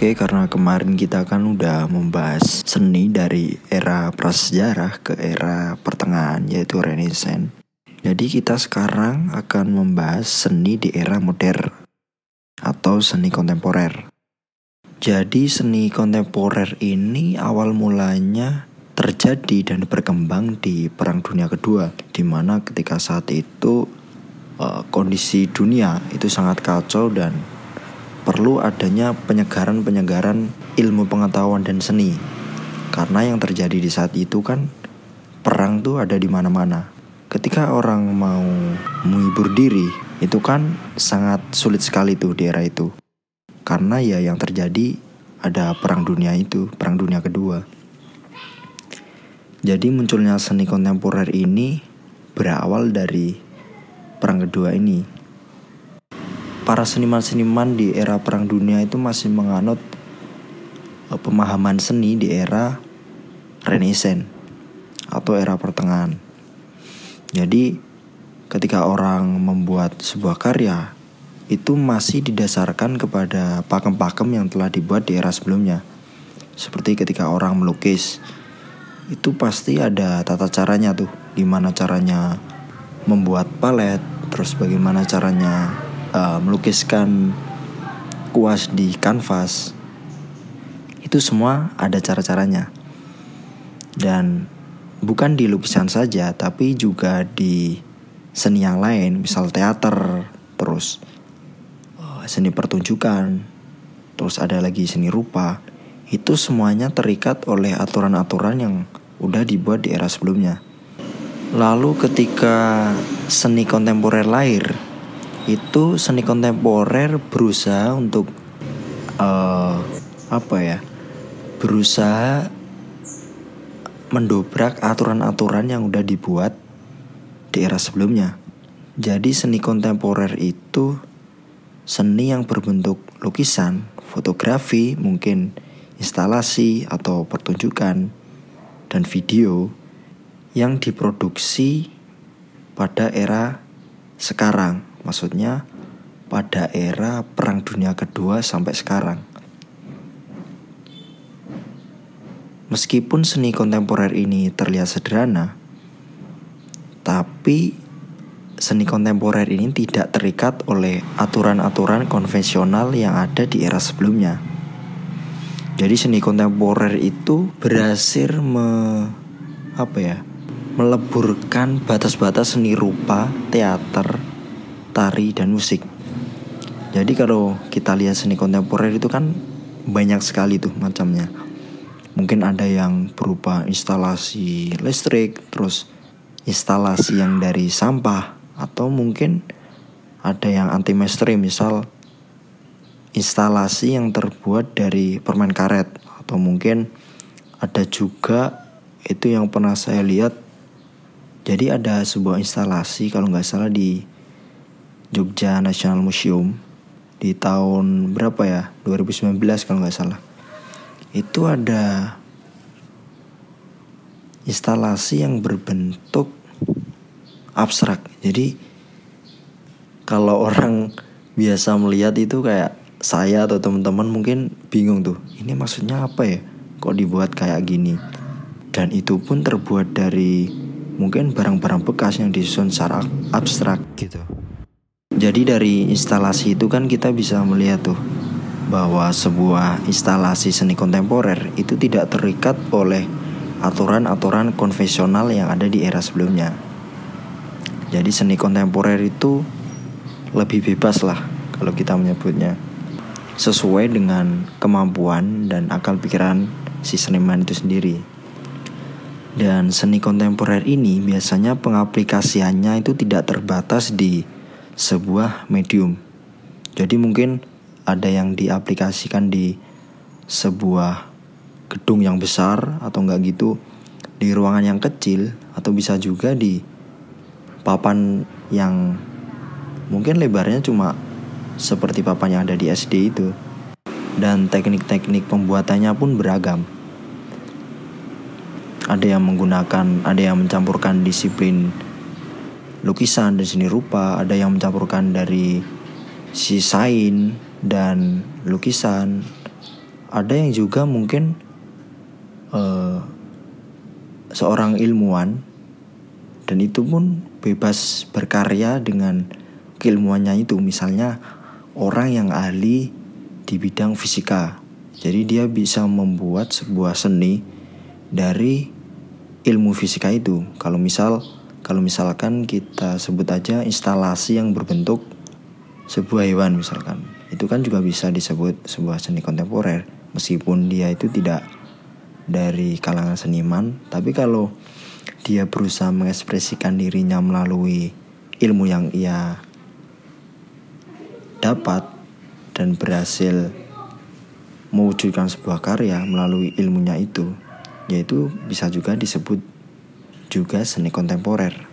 Oke, karena kemarin kita kan udah membahas seni dari era prasejarah ke era pertengahan yaitu Renaissance. Jadi kita sekarang akan membahas seni di era modern atau seni kontemporer. Jadi seni kontemporer ini awal mulanya terjadi dan berkembang di Perang Dunia Kedua, di mana ketika saat itu uh, kondisi dunia itu sangat kacau dan perlu adanya penyegaran-penyegaran ilmu pengetahuan dan seni. Karena yang terjadi di saat itu kan perang tuh ada di mana-mana. Ketika orang mau menghibur diri, itu kan sangat sulit sekali tuh di era itu. Karena ya yang terjadi ada perang dunia itu, perang dunia kedua. Jadi munculnya seni kontemporer ini berawal dari perang kedua ini para seniman-seniman di era Perang Dunia itu masih menganut uh, pemahaman seni di era Renaissance atau era pertengahan. Jadi ketika orang membuat sebuah karya itu masih didasarkan kepada pakem-pakem yang telah dibuat di era sebelumnya. Seperti ketika orang melukis, itu pasti ada tata caranya tuh, gimana caranya membuat palet, terus bagaimana caranya uh, melukiskan kuas di kanvas itu semua ada cara-caranya. Dan bukan di lukisan saja tapi juga di seni yang lain misal teater terus uh, seni pertunjukan terus ada lagi seni rupa itu semuanya terikat oleh aturan-aturan yang udah dibuat di era sebelumnya. Lalu ketika seni kontemporer lahir itu seni kontemporer berusaha untuk uh, apa ya berusaha mendobrak aturan-aturan yang udah dibuat di era sebelumnya. Jadi seni kontemporer itu seni yang berbentuk lukisan, fotografi, mungkin instalasi atau pertunjukan dan video yang diproduksi pada era sekarang Maksudnya pada era Perang Dunia Kedua sampai sekarang. Meskipun seni kontemporer ini terlihat sederhana, tapi seni kontemporer ini tidak terikat oleh aturan-aturan konvensional yang ada di era sebelumnya. Jadi seni kontemporer itu berhasil me apa ya? meleburkan batas-batas seni rupa, teater, tari, dan musik. Jadi kalau kita lihat seni kontemporer itu kan banyak sekali tuh macamnya. Mungkin ada yang berupa instalasi listrik, terus instalasi yang dari sampah, atau mungkin ada yang anti mainstream, misal instalasi yang terbuat dari permen karet, atau mungkin ada juga itu yang pernah saya lihat. Jadi ada sebuah instalasi kalau nggak salah di Jogja National Museum di tahun berapa ya? 2019 kalau nggak salah. Itu ada instalasi yang berbentuk abstrak. Jadi kalau orang biasa melihat itu kayak saya atau teman-teman mungkin bingung tuh ini maksudnya apa ya? Kok dibuat kayak gini? Dan itu pun terbuat dari mungkin barang-barang bekas yang disusun secara abstrak gitu jadi dari instalasi itu kan kita bisa melihat tuh bahwa sebuah instalasi seni kontemporer itu tidak terikat oleh aturan-aturan konvensional yang ada di era sebelumnya. Jadi seni kontemporer itu lebih bebas lah kalau kita menyebutnya. Sesuai dengan kemampuan dan akal pikiran si seniman itu sendiri. Dan seni kontemporer ini biasanya pengaplikasiannya itu tidak terbatas di sebuah medium. Jadi mungkin ada yang diaplikasikan di sebuah gedung yang besar atau enggak gitu di ruangan yang kecil atau bisa juga di papan yang mungkin lebarnya cuma seperti papan yang ada di SD itu. Dan teknik-teknik pembuatannya pun beragam. Ada yang menggunakan, ada yang mencampurkan disiplin lukisan dan seni rupa, ada yang mencampurkan dari si sain dan lukisan, ada yang juga mungkin uh, seorang ilmuwan. Dan itu pun bebas berkarya dengan keilmuannya itu. Misalnya orang yang ahli di bidang fisika. Jadi dia bisa membuat sebuah seni dari ilmu fisika itu. Kalau misal kalau misalkan kita sebut aja instalasi yang berbentuk sebuah hewan misalkan itu kan juga bisa disebut sebuah seni kontemporer. Meskipun dia itu tidak dari kalangan seniman tapi kalau dia berusaha mengekspresikan dirinya melalui ilmu yang ia dapat dan berhasil mewujudkan sebuah karya melalui ilmunya itu yaitu bisa juga disebut juga seni kontemporer